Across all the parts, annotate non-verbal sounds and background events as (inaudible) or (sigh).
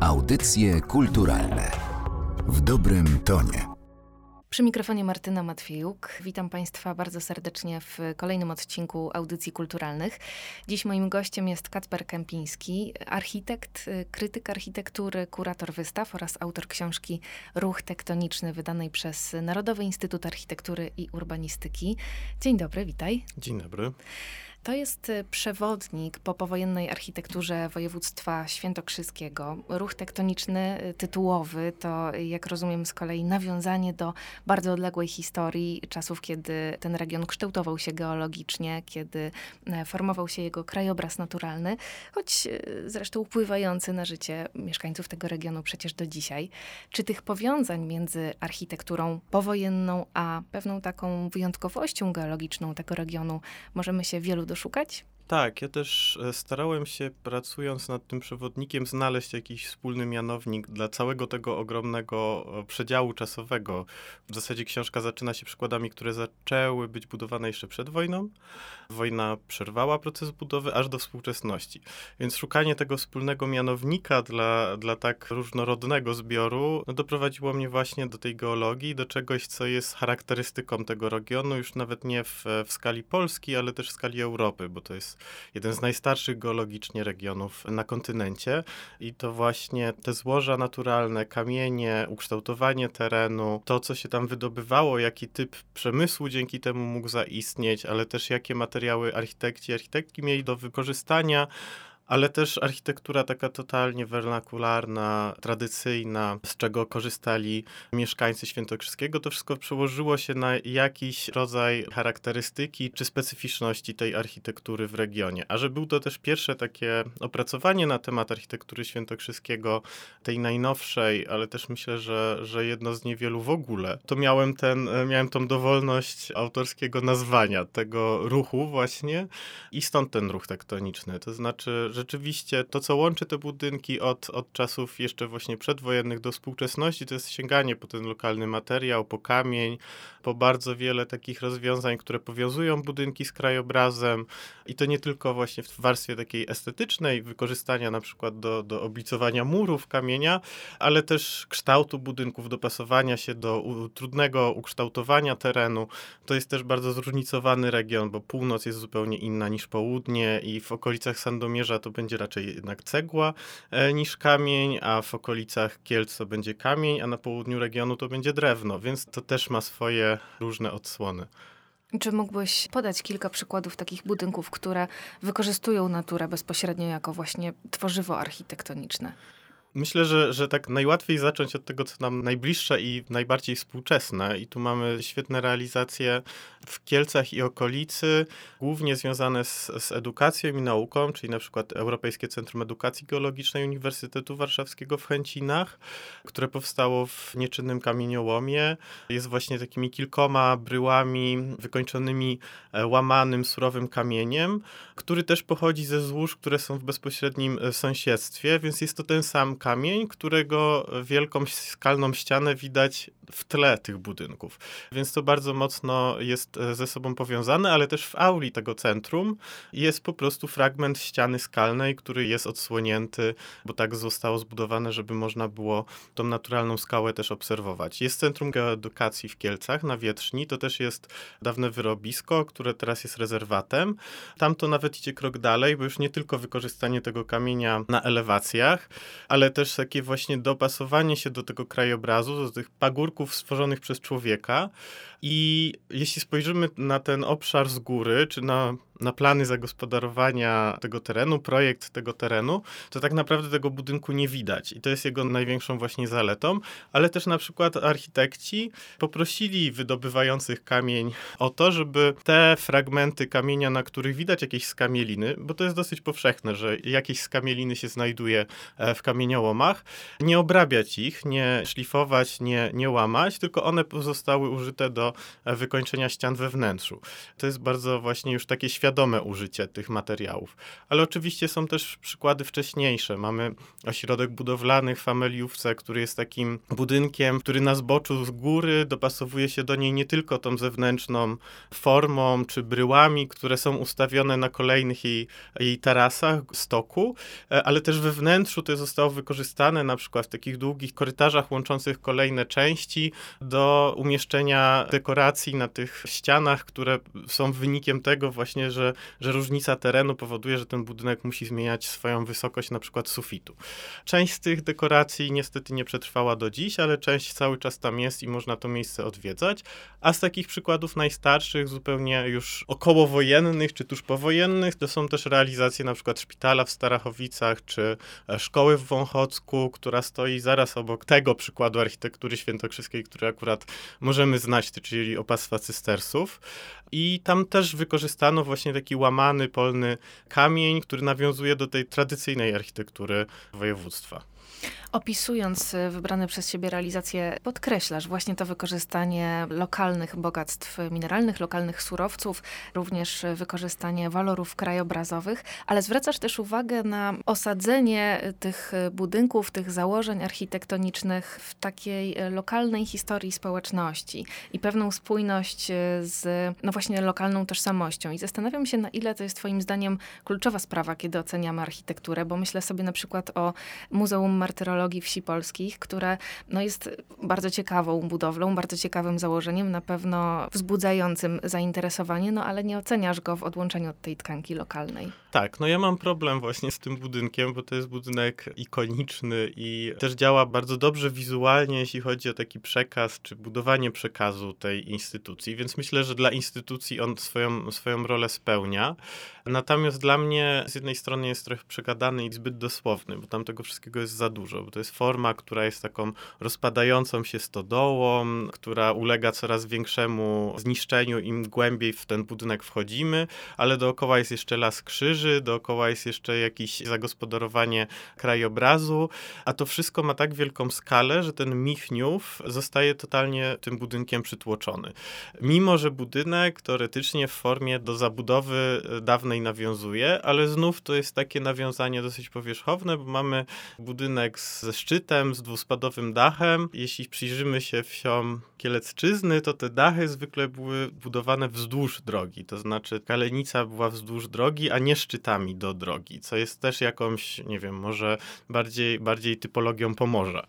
Audycje kulturalne w dobrym tonie. Przy mikrofonie Martyna Matwiejuk. Witam Państwa bardzo serdecznie w kolejnym odcinku Audycji Kulturalnych. Dziś moim gościem jest Kacper Kępiński, architekt, krytyk architektury, kurator wystaw oraz autor książki Ruch Tektoniczny, wydanej przez Narodowy Instytut Architektury i Urbanistyki. Dzień dobry, witaj. Dzień dobry. To jest y, przewodnik po powojennej architekturze województwa świętokrzyskiego. Ruch tektoniczny y, tytułowy to, jak rozumiem, z kolei nawiązanie do bardzo odległej historii, czasów, kiedy ten region kształtował się geologicznie, kiedy e, formował się jego krajobraz naturalny, choć y, zresztą wpływający na życie mieszkańców tego regionu przecież do dzisiaj. Czy tych powiązań między architekturą powojenną, a pewną taką wyjątkowością geologiczną tego regionu możemy się wielu doszukać? Tak, ja też e, starałem się, pracując nad tym przewodnikiem, znaleźć jakiś wspólny mianownik dla całego tego ogromnego e, przedziału czasowego. W zasadzie książka zaczyna się przykładami, które zaczęły być budowane jeszcze przed wojną. Wojna przerwała proces budowy aż do współczesności. Więc szukanie tego wspólnego mianownika dla, dla tak różnorodnego zbioru no, doprowadziło mnie właśnie do tej geologii, do czegoś, co jest charakterystyką tego regionu, już nawet nie w, w skali Polski, ale też w skali Europy, bo to jest jeden z najstarszych geologicznie regionów na kontynencie. I to właśnie te złoża naturalne, kamienie, ukształtowanie terenu, to co się tam wydobywało, jaki typ przemysłu dzięki temu mógł zaistnieć, ale też jakie materiały architekci architektki mieli do wykorzystania, ale też architektura taka totalnie wernakularna, tradycyjna, z czego korzystali mieszkańcy Świętokrzyskiego, to wszystko przełożyło się na jakiś rodzaj charakterystyki czy specyficzności tej architektury w regionie. A że był to też pierwsze takie opracowanie na temat architektury świętokrzyskiego, tej najnowszej, ale też myślę, że, że jedno z niewielu w ogóle, to miałem, ten, miałem tą dowolność autorskiego nazwania tego ruchu właśnie i stąd ten ruch tektoniczny. To znaczy, że rzeczywiście to, co łączy te budynki od, od czasów jeszcze właśnie przedwojennych do współczesności, to jest sięganie po ten lokalny materiał, po kamień, po bardzo wiele takich rozwiązań, które powiązują budynki z krajobrazem i to nie tylko właśnie w warstwie takiej estetycznej, wykorzystania na przykład do, do oblicowania murów kamienia, ale też kształtu budynków, dopasowania się do u, trudnego ukształtowania terenu. To jest też bardzo zróżnicowany region, bo północ jest zupełnie inna niż południe i w okolicach Sandomierza to będzie raczej jednak cegła e, niż kamień, a w okolicach Kielc to będzie kamień, a na południu regionu to będzie drewno, więc to też ma swoje różne odsłony. Czy mógłbyś podać kilka przykładów takich budynków, które wykorzystują naturę bezpośrednio jako właśnie tworzywo architektoniczne? Myślę, że, że tak najłatwiej zacząć od tego, co nam najbliższe i najbardziej współczesne. I tu mamy świetne realizacje w Kielcach i okolicy, głównie związane z, z edukacją i nauką, czyli na przykład Europejskie Centrum Edukacji Geologicznej Uniwersytetu Warszawskiego w Chęcinach, które powstało w nieczynnym kamieniołomie. Jest właśnie takimi kilkoma bryłami wykończonymi e, łamanym, surowym kamieniem, który też pochodzi ze złóż, które są w bezpośrednim e, sąsiedztwie, więc jest to ten sam kamień, którego wielką skalną ścianę widać w tle tych budynków. Więc to bardzo mocno jest e, ze sobą powiązane, ale też w auli tego centrum jest po prostu fragment ściany skalnej, który jest odsłonięty, bo tak zostało zbudowane, żeby można było tą naturalną skałę też obserwować. Jest Centrum Geoedukacji w Kielcach na Wietrzni, to też jest dawne wyrobisko, które teraz jest rezerwatem. Tam to nawet idzie krok dalej, bo już nie tylko wykorzystanie tego kamienia na elewacjach, ale też takie właśnie dopasowanie się do tego krajobrazu, do tych pagórków stworzonych przez człowieka. I jeśli spojrzymy na ten obszar z góry, czy na na plany zagospodarowania tego terenu, projekt tego terenu, to tak naprawdę tego budynku nie widać. I to jest jego największą właśnie zaletą, ale też na przykład architekci poprosili wydobywających kamień o to, żeby te fragmenty kamienia, na których widać jakieś skamieliny, bo to jest dosyć powszechne, że jakieś skamieliny się znajduje e, w kamieniołomach, nie obrabiać ich, nie szlifować, nie, nie łamać, tylko one zostały użyte do e, wykończenia ścian we wnętrzu. To jest bardzo właśnie już takie światło świadome użycie tych materiałów. Ale oczywiście są też przykłady wcześniejsze. Mamy ośrodek budowlany w Fameliówce, który jest takim budynkiem, który na zboczu z góry dopasowuje się do niej nie tylko tą zewnętrzną formą czy bryłami, które są ustawione na kolejnych jej, jej tarasach, stoku, e, ale też we wnętrzu to zostało wykorzystane na przykład w takich długich korytarzach łączących kolejne części do umieszczenia dekoracji na tych ścianach, które są wynikiem tego właśnie, że, że różnica terenu powoduje, że ten budynek musi zmieniać swoją wysokość na przykład sufitu. Część z tych dekoracji niestety nie przetrwała do dziś, ale część cały czas tam jest i można to miejsce odwiedzać. A z takich przykładów najstarszych, zupełnie już okołowojennych czy tuż powojennych, to są też realizacje na przykład szpitala w Starachowicach czy e, szkoły w Wąchocku, która stoi zaraz obok tego przykładu architektury świętokrzyskiej, który akurat możemy znać, czyli opactwa cystersów. I tam też wykorzystano właśnie taki łamany, polny kamień, który nawiązuje do tej tradycyjnej architektury województwa. Opisując y, wybrane przez siebie realizacje, podkreślasz właśnie to wykorzystanie lokalnych bogactw mineralnych, lokalnych surowców, również wykorzystanie walorów krajobrazowych, ale zwracasz też uwagę na osadzenie tych budynków, tych założeń architektonicznych w takiej lokalnej historii społeczności i pewną spójność y, z, no właśnie, lokalną tożsamością. I zastanawiam się, na ile to jest Twoim zdaniem kluczowa sprawa, kiedy oceniamy architekturę, bo myślę sobie na przykład o Muzeum Martyrologii Wsi Polskich, które no, jest bardzo ciekawą budowlą, bardzo ciekawym założeniem, na pewno wzbudzającym zainteresowanie, no ale nie oceniasz go w odłączeniu od tej tkanki lokalnej. Tak, no ja mam problem właśnie z tym budynkiem, bo to jest budynek ikoniczny i też działa bardzo dobrze wizualnie, jeśli chodzi o taki przekaz, czy budowanie przekazu tej instytucji, więc myślę, że dla instytucji on swoją, swoją rolę spełnia. Natomiast dla mnie z jednej strony jest trochę przegadany i zbyt dosłowny, bo tam tego wszystkiego jest za dużo, bo to jest forma, która jest taką rozpadającą się stodołą, która ulega coraz większemu zniszczeniu im głębiej w ten budynek wchodzimy, ale dookoła jest jeszcze las krzyży, dookoła jest jeszcze jakieś zagospodarowanie krajobrazu, a to wszystko ma tak wielką skalę, że ten Michniów zostaje totalnie tym budynkiem przytłoczony. Mimo, że budynek teoretycznie w formie do zabudowy dawnej nawiązuje, ale znów to jest takie nawiązanie dosyć powierzchowne, bo mamy budynek ze szczytem, z dwuspadowym dachem. Jeśli przyjrzymy się wsiom Kielecczyzny, to te dachy zwykle były budowane wzdłuż drogi, to znaczy kalenica była wzdłuż drogi, a nie szczytami do drogi, co jest też jakąś, nie wiem, może bardziej, bardziej typologią Pomorza.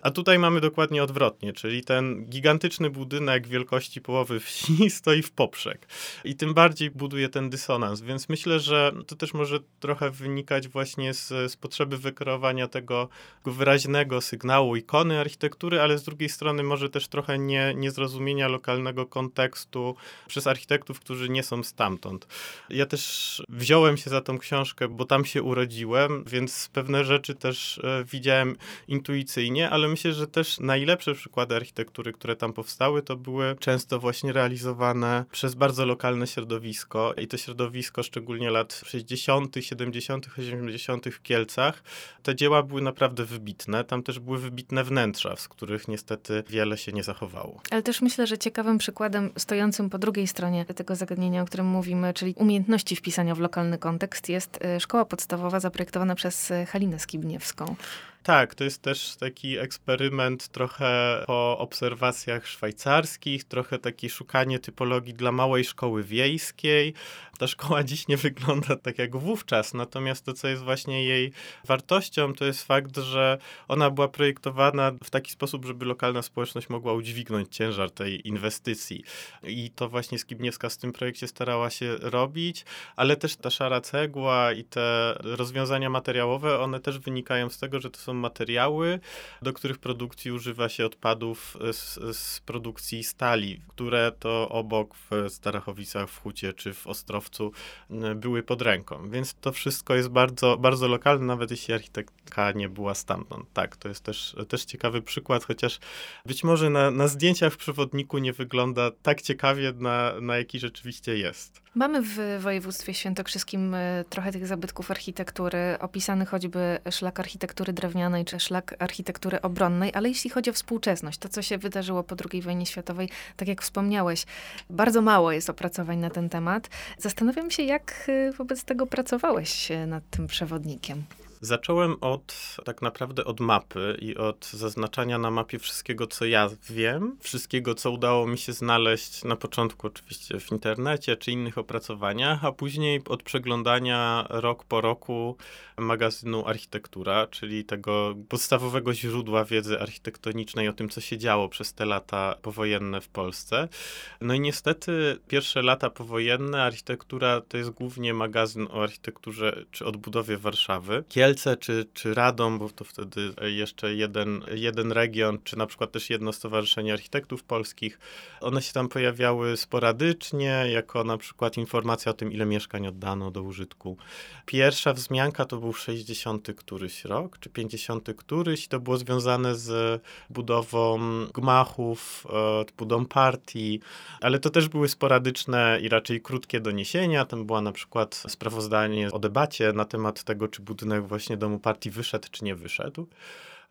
A tutaj mamy dokładnie odwrotnie, czyli ten gigantyczny budynek wielkości połowy wsi (laughs) stoi w poprzek i tym bardziej buduje ten dysonans, więc myślę, że to też może trochę wynikać właśnie z, z potrzeby wykreowania tego wyraźnego sygnału ikony architektury, ale z drugiej strony może też trochę nie, niezrozumienia lokalnego kontekstu przez architektów, którzy nie są stamtąd. Ja też wziąłem się za tą książkę, bo tam się urodziłem, więc pewne rzeczy też e, widziałem intuicyjnie, ale myślę, że też najlepsze przykłady architektury, które tam powstały, to były często właśnie realizowane przez bardzo lokalne środowisko i to środowisko szczególnie lat 60., 70., 80. w Kielcach. Te dzieła były naprawdę wybitne. Tam też były wybitne wnętrza, z których niestety wiele się nie zachowało. Ale też myślę, że ciekawym przykładem stojącym po drugiej stronie tego zagadnienia, o którym mówimy, czyli umiejętności wpisania w lokalny kontekst, jest y, szkoła podstawowa zaprojektowana przez y, Halinę Skibniewską. Tak, to jest też taki eksperyment trochę po obserwacjach szwajcarskich, trochę takie szukanie typologii dla małej szkoły wiejskiej. Ta szkoła (laughs) dziś nie wygląda tak jak wówczas, natomiast to, co jest właśnie jej wartością, to jest fakt, że ona była projektowana w taki sposób, żeby lokalna społeczność mogła udźwignąć ciężar tej inwestycji. I to właśnie Skibniewska z tym projekcie starała się robić, ale też ta szara cegła i te rozwiązania materiałowe, one też wynikają z tego, że to są materiały, do których produkcji używa się odpadów z, z produkcji stali, które to obok w Starachowicach, w Hucie czy w Ostrowcu były pod ręką. Więc to wszystko jest bardzo, bardzo lokalne, nawet jeśli architektka nie była stamtąd. Tak, to jest też, też ciekawy przykład, chociaż być może na, na zdjęciach w przewodniku nie wygląda tak ciekawie, na, na jaki rzeczywiście jest. Mamy w województwie świętokrzyskim e, trochę tych zabytków architektury, opisany choćby szlak architektury drewnianej czy szlak architektury obronnej, ale jeśli chodzi o współczesność, to co się wydarzyło po II wojnie światowej, tak jak wspomniałeś, bardzo mało jest opracowań na ten temat. Zastanawiam się, jak e, wobec tego pracowałeś nad tym przewodnikiem. Zacząłem od tak naprawdę od mapy i od zaznaczania na mapie wszystkiego, co ja wiem, wszystkiego, co udało mi się znaleźć na początku oczywiście w internecie czy innych opracowaniach, a później od przeglądania rok po roku magazynu Architektura, czyli tego podstawowego źródła wiedzy architektonicznej o tym, co się działo przez te lata powojenne w Polsce. No i niestety pierwsze lata powojenne architektura to jest głównie magazyn o architekturze czy odbudowie Warszawy. Czy, czy Radom, bo to wtedy jeszcze jeden, jeden region, czy na przykład też jedno stowarzyszenie architektów polskich, one się tam pojawiały sporadycznie, jako na przykład informacja o tym, ile mieszkań oddano do użytku. Pierwsza wzmianka to był 60 któryś rok, czy 50 któryś, to było związane z budową gmachów, e, budową partii, ale to też były sporadyczne i raczej krótkie doniesienia. Tam była na przykład sprawozdanie o debacie na temat tego, czy budynek właśnie domu partii wyszedł, czy nie wyszedł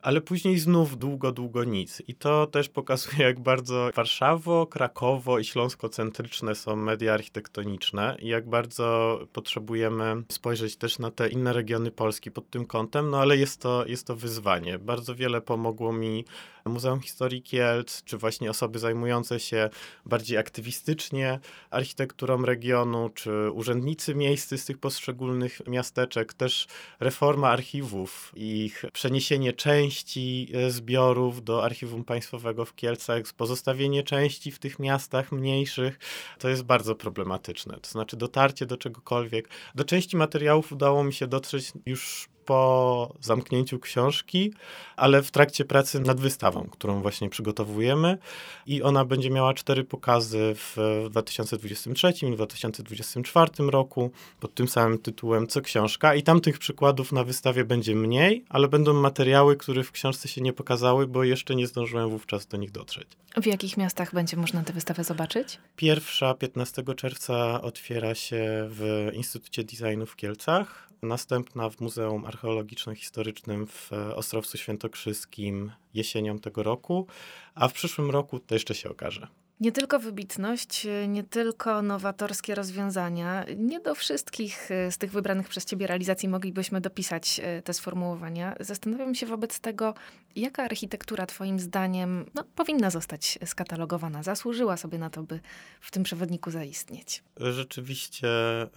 ale później znów długo, długo nic. I to też pokazuje, jak bardzo Warszawo, Krakowo i Śląsko-centryczne są media architektoniczne i jak bardzo potrzebujemy spojrzeć też na te inne regiony Polski pod tym kątem, no ale jest to, jest to wyzwanie. Bardzo wiele pomogło mi Muzeum Historii Kielc, czy właśnie osoby zajmujące się bardziej aktywistycznie architekturą regionu, czy urzędnicy miejscy z tych poszczególnych miasteczek, też reforma archiwów i ich przeniesienie części zbiorów do Archiwum Państwowego w Kielcach, pozostawienie części w tych miastach mniejszych, to jest bardzo problematyczne. To znaczy dotarcie do czegokolwiek. Do części materiałów udało mi się dotrzeć już po zamknięciu książki, ale w trakcie pracy nad wystawą, którą właśnie przygotowujemy i ona będzie miała cztery pokazy w 2023 i 2024 roku pod tym samym tytułem co książka i tam tych przykładów na wystawie będzie mniej, ale będą materiały, które w książce się nie pokazały, bo jeszcze nie zdążyłem wówczas do nich dotrzeć. W jakich miastach będzie można tę wystawę zobaczyć? Pierwsza 15 czerwca otwiera się w Instytucie Designu w Kielcach, następna w Muzeum Archeologiczno-Historycznym w Ostrowcu Świętokrzyskim jesienią tego roku, a w przyszłym roku to jeszcze się okaże. Nie tylko wybitność, nie tylko nowatorskie rozwiązania. Nie do wszystkich e, z tych wybranych przez Ciebie realizacji moglibyśmy dopisać e, te sformułowania. Zastanawiam się wobec tego, jaka architektura Twoim zdaniem no, powinna zostać skatalogowana, zasłużyła sobie na to, by w tym przewodniku zaistnieć. Rzeczywiście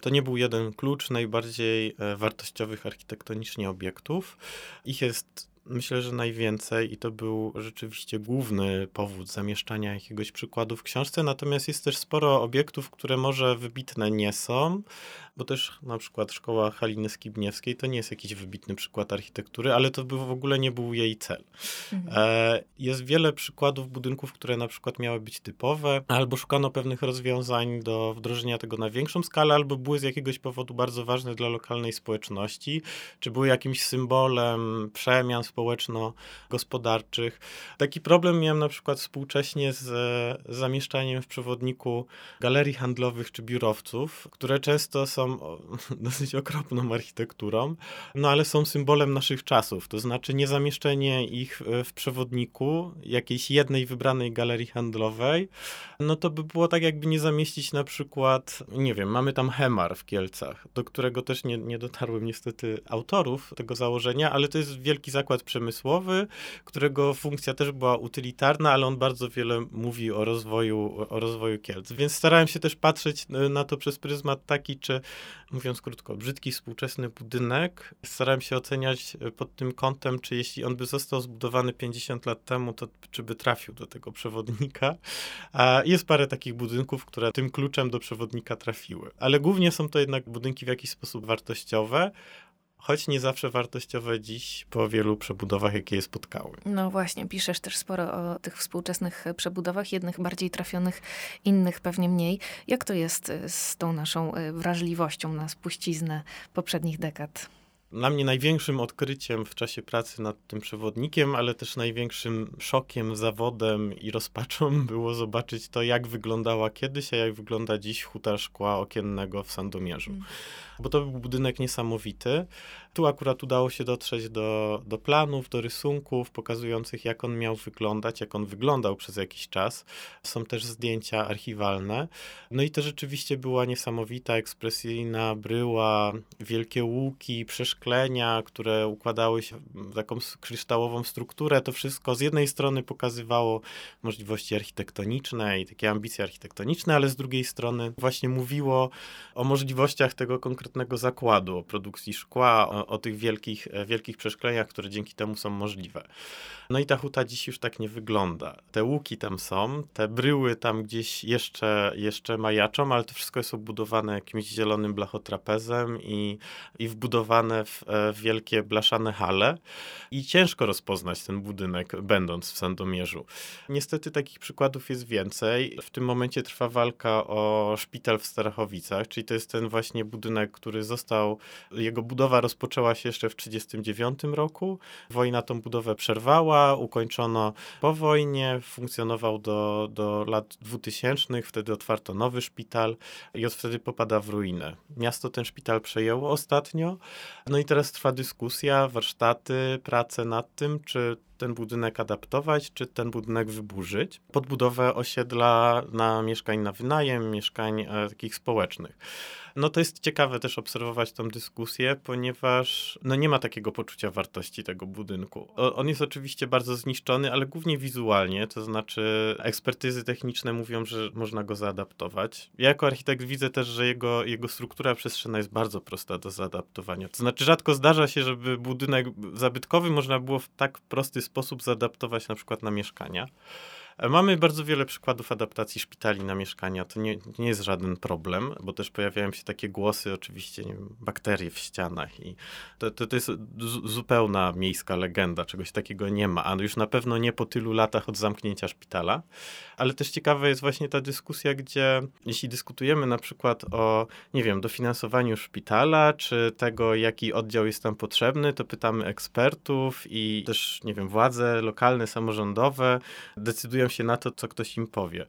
to nie był jeden klucz najbardziej e, wartościowych architektonicznie obiektów. Ich jest Myślę, że najwięcej i to był rzeczywiście główny powód zamieszczania jakiegoś przykładu w książce. Natomiast jest też sporo obiektów, które może wybitne nie są, bo też na przykład szkoła Haliny Skibniewskiej to nie jest jakiś wybitny przykład architektury, ale to by w ogóle nie był jej cel. Mhm. E, jest wiele przykładów budynków, które na przykład miały być typowe, albo szukano pewnych rozwiązań do wdrożenia tego na większą skalę, albo były z jakiegoś powodu bardzo ważne dla lokalnej społeczności, czy były jakimś symbolem przemian społeczno-gospodarczych. Taki problem miałem na przykład współcześnie z zamieszczaniem w przewodniku galerii handlowych czy biurowców, które często są (laughs) dosyć okropną architekturą, no ale są symbolem naszych czasów. To znaczy niezamieszczenie ich w przewodniku jakiejś jednej wybranej galerii handlowej, no to by było tak jakby nie zamieścić na przykład, nie wiem, mamy tam Hemar w Kielcach, do którego też nie, nie dotarłem niestety autorów tego założenia, ale to jest wielki zakład przemysłowy, którego funkcja też była utylitarna, ale on bardzo wiele mówi o rozwoju, o rozwoju Kielc. Więc starałem się też patrzeć na to przez pryzmat taki, czy mówiąc krótko, brzydki współczesny budynek. Starałem się oceniać e, pod tym kątem, czy jeśli on by został zbudowany 50 lat temu, to czy by trafił do tego przewodnika. A jest parę takich budynków, które tym kluczem do przewodnika trafiły. Ale głównie są to jednak budynki w jakiś sposób wartościowe, choć nie zawsze wartościowe dziś po wielu przebudowach, jakie je spotkały. No właśnie, piszesz też sporo o tych współczesnych przebudowach, jednych bardziej trafionych, innych pewnie mniej. Jak to jest z tą naszą e, wrażliwością na spuściznę poprzednich dekad? Dla mnie największym odkryciem w czasie pracy nad tym przewodnikiem, ale też największym szokiem, zawodem i rozpaczą (laughs) było zobaczyć to, jak wyglądała kiedyś, a jak wygląda dziś huta szkła okiennego w Sandomierzu. Mm. Bo to był budynek niesamowity. Tu akurat udało się dotrzeć do, do planów, do rysunków pokazujących, jak on miał wyglądać, jak on wyglądał przez jakiś czas. Są też zdjęcia archiwalne. No i to rzeczywiście była niesamowita, ekspresyjna bryła, wielkie łuki, przeszklenia, które układały się w taką kryształową strukturę. To wszystko z jednej strony pokazywało możliwości architektoniczne i takie ambicje architektoniczne, ale z drugiej strony właśnie mówiło o możliwościach tego konkretnego zakładu, o produkcji szkła, o, tych wielkich, wielkich przeszkleniach, które dzięki temu są możliwe. No i ta huta dziś już tak nie wygląda. Te łuki tam są, te bryły tam gdzieś jeszcze, jeszcze majaczą, ale to wszystko jest obudowane jakimś zielonym blachotrapezem i, i wbudowane w, e, wielkie blaszane hale. I ciężko rozpoznać ten budynek, będąc w Sandomierzu. Niestety takich przykładów jest więcej. W tym momencie trwa walka o szpital w Starachowicach, czyli to jest ten właśnie budynek, który został, jego budowa rozpoczęła się jeszcze w 1939 roku. Wojna tą budowę przerwała, ukończono po wojnie, funkcjonował do, do lat 2000, wtedy otwarto nowy szpital i od wtedy popada w ruinę. Miasto ten szpital przejęło ostatnio, no i teraz trwa dyskusja, warsztaty, prace nad tym, czy ten budynek adaptować, czy ten budynek wyburzyć. Podbudowę osiedla na mieszkań na wynajem, mieszkań e, takich społecznych. No to jest ciekawe też obserwować tą dyskusję, ponieważ no nie ma takiego poczucia wartości tego budynku. On jest oczywiście bardzo zniszczony, ale głównie wizualnie, to znaczy ekspertyzy techniczne mówią, że można go zaadaptować. Ja jako architekt widzę też, że jego, jego struktura przestrzenna jest bardzo prosta do zaadaptowania. To znaczy rzadko zdarza się, żeby budynek zabytkowy można było w tak prosty sposób zaadaptować na przykład na mieszkania. Mamy bardzo wiele przykładów adaptacji szpitali na mieszkania. To nie, nie jest żaden problem, bo też pojawiają się takie głosy, oczywiście, nie wiem, bakterie w ścianach i to, to, to jest zupełna miejska legenda, czegoś takiego nie ma, a już na pewno nie po tylu latach od zamknięcia szpitala. Ale też ciekawa jest właśnie ta dyskusja, gdzie jeśli dyskutujemy na przykład o, nie wiem, dofinansowaniu szpitala, czy tego, jaki oddział jest tam potrzebny, to pytamy ekspertów i też, nie wiem, władze lokalne, samorządowe decydują się na to, co ktoś im powie.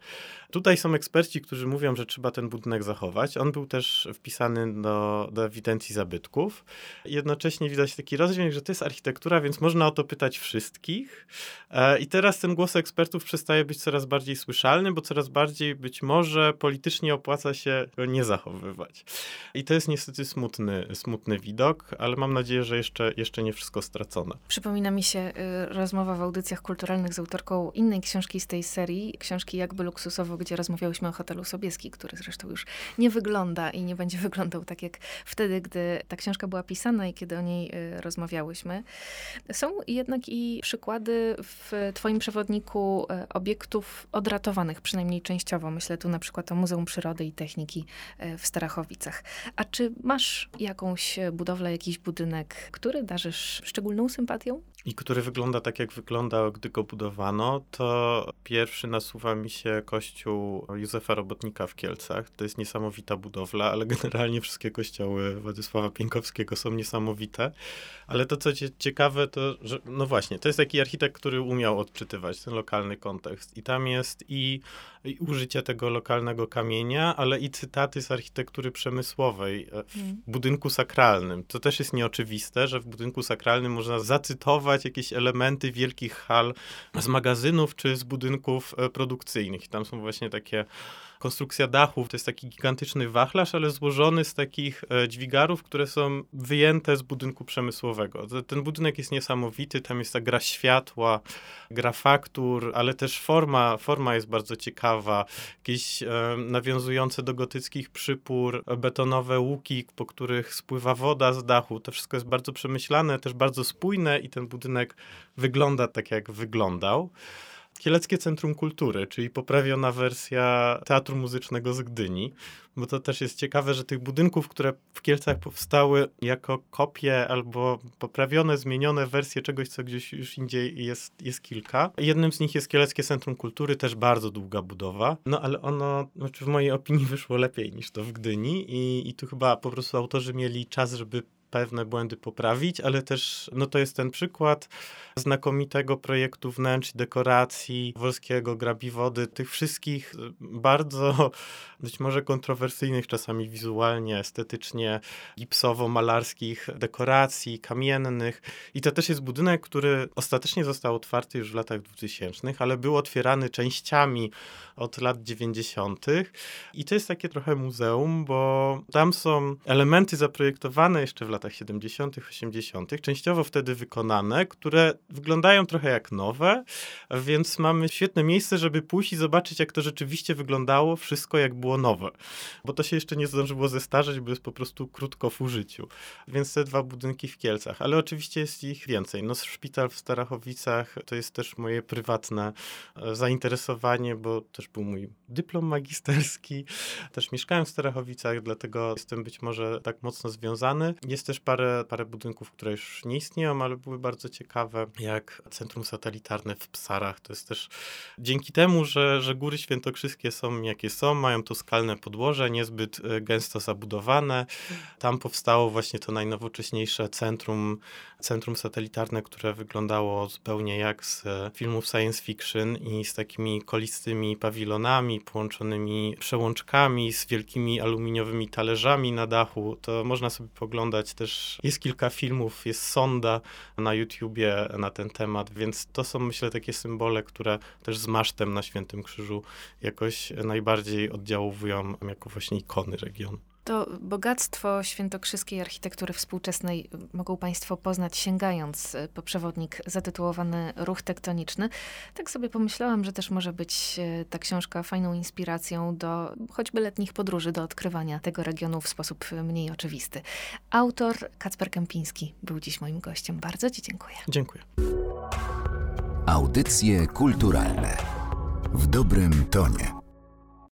Tutaj są eksperci, którzy mówią, że trzeba ten budynek zachować. On był też wpisany do, do ewidencji zabytków. Jednocześnie widać taki rozdźwięk, że to jest architektura, więc można o to pytać wszystkich. E, I teraz ten głos ekspertów przestaje być coraz bardziej słyszalny, bo coraz bardziej być może politycznie opłaca się go nie zachowywać. I to jest niestety smutny, smutny widok, ale mam nadzieję, że jeszcze, jeszcze nie wszystko stracone. Przypomina mi się y, rozmowa w audycjach kulturalnych z autorką innej książki tej serii, książki Jakby luksusowo, gdzie rozmawiałyśmy o hotelu Sobieski, który zresztą już nie wygląda i nie będzie (laughs) wyglądał tak jak wtedy, gdy ta książka była pisana i kiedy o niej y, rozmawiałyśmy. Są jednak i przykłady w twoim przewodniku y, obiektów odratowanych, przynajmniej częściowo. Myślę tu na przykład o Muzeum Przyrody i Techniki y, w Starachowicach. A czy masz jakąś budowlę, jakiś budynek, który darzysz szczególną sympatią? I który wygląda tak, jak wyglądał, gdy go budowano, to pierwszy nasuwa mi się kościół Józefa Robotnika w Kielcach. To jest niesamowita budowla, ale (laughs) generalnie wszystkie kościoły Władysława Pienkowskiego są niesamowite. Ale to, co ciekawe, to, że no właśnie, to jest taki architekt, który umiał odczytywać ten lokalny kontekst. I tam jest i, i użycie tego lokalnego kamienia, ale i cytaty z architektury przemysłowej e, w hmm. budynku sakralnym. To też jest nieoczywiste, że w budynku sakralnym można zacytować jakieś elementy wielkich hal z magazynów czy z budynków e, produkcyjnych. I tam są właśnie takie konstrukcja dachów. To jest taki gigantyczny wachlarz, ale złożony z takich e, dźwigarów, które są wyjęte z budynku przemysłowego. Ten budynek jest niesamowity, tam jest ta gra światła, gra faktur, ale też forma, forma jest bardzo ciekawa. Jakieś e, nawiązujące do gotyckich przypór, betonowe łuki, po których spływa woda z dachu. To wszystko jest bardzo przemyślane, też bardzo spójne i ten budynek wygląda tak, jak wyglądał. Kieleckie Centrum Kultury, czyli poprawiona wersja teatru muzycznego z Gdyni, bo to też jest ciekawe, że tych budynków, które w Kielcach powstały jako kopie albo poprawione, zmienione wersje czegoś, co gdzieś już indziej jest, jest kilka. Jednym z nich jest Kieleckie Centrum Kultury, też bardzo długa budowa, no ale ono znaczy w mojej opinii wyszło lepiej niż to w Gdyni i, i tu chyba po prostu autorzy mieli czas, żeby pewne błędy poprawić, ale też no to jest ten przykład znakomitego projektu wnętrz, dekoracji, Wolskiego, Grabi Wody, tych wszystkich bardzo być może kontrowersyjnych czasami wizualnie, estetycznie, gipsowo-malarskich dekoracji, kamiennych. I to też jest budynek, który ostatecznie został otwarty już w latach 2000, ale był otwierany częściami od lat 90. I to jest takie trochę muzeum, bo tam są elementy zaprojektowane jeszcze w latach 70., 80., częściowo wtedy wykonane, które wyglądają trochę jak nowe, więc mamy świetne miejsce, żeby pójść i zobaczyć, jak to rzeczywiście wyglądało, wszystko jak było nowe. Bo to się jeszcze nie zdążyło zestarzeć, bo jest po prostu krótko w użyciu. Więc te dwa budynki w Kielcach, ale oczywiście jest ich więcej. No, szpital w Starachowicach to jest też moje prywatne e, zainteresowanie, bo też był mój dyplom magisterski. Też mieszkałem w Starachowicach, dlatego jestem być może tak mocno związany. Jest też parę, parę budynków, które już nie istnieją, ale były bardzo ciekawe, jak Centrum Satelitarne w Psarach. To jest też dzięki temu, że, że Góry Świętokrzyskie są jakie są, mają to skalne podłoże, niezbyt e, gęsto zabudowane. Tam powstało właśnie to najnowocześniejsze centrum, centrum satelitarne, które wyglądało zupełnie jak z e, filmów science fiction i z takimi kolistymi pawilonami połączonymi przełączkami, z wielkimi aluminiowymi talerzami na dachu. To można sobie poglądać też. Jest kilka filmów, jest sonda na YouTubie na ten temat, więc to są myślę takie symbole, które też z masztem na Świętym Krzyżu jakoś najbardziej oddziałują jako właśnie ikony regionu. To bogactwo świętokrzyskiej architektury współczesnej mogą Państwo poznać sięgając e, po przewodnik zatytułowany Ruch tektoniczny. Tak sobie pomyślałam, że też może być e, ta książka fajną inspiracją do choćby letnich podróży, do odkrywania tego regionu w sposób mniej oczywisty. Autor Kacper Kępiński był dziś moim gościem. Bardzo Ci dziękuję. Dziękuję. Audycje kulturalne w dobrym tonie.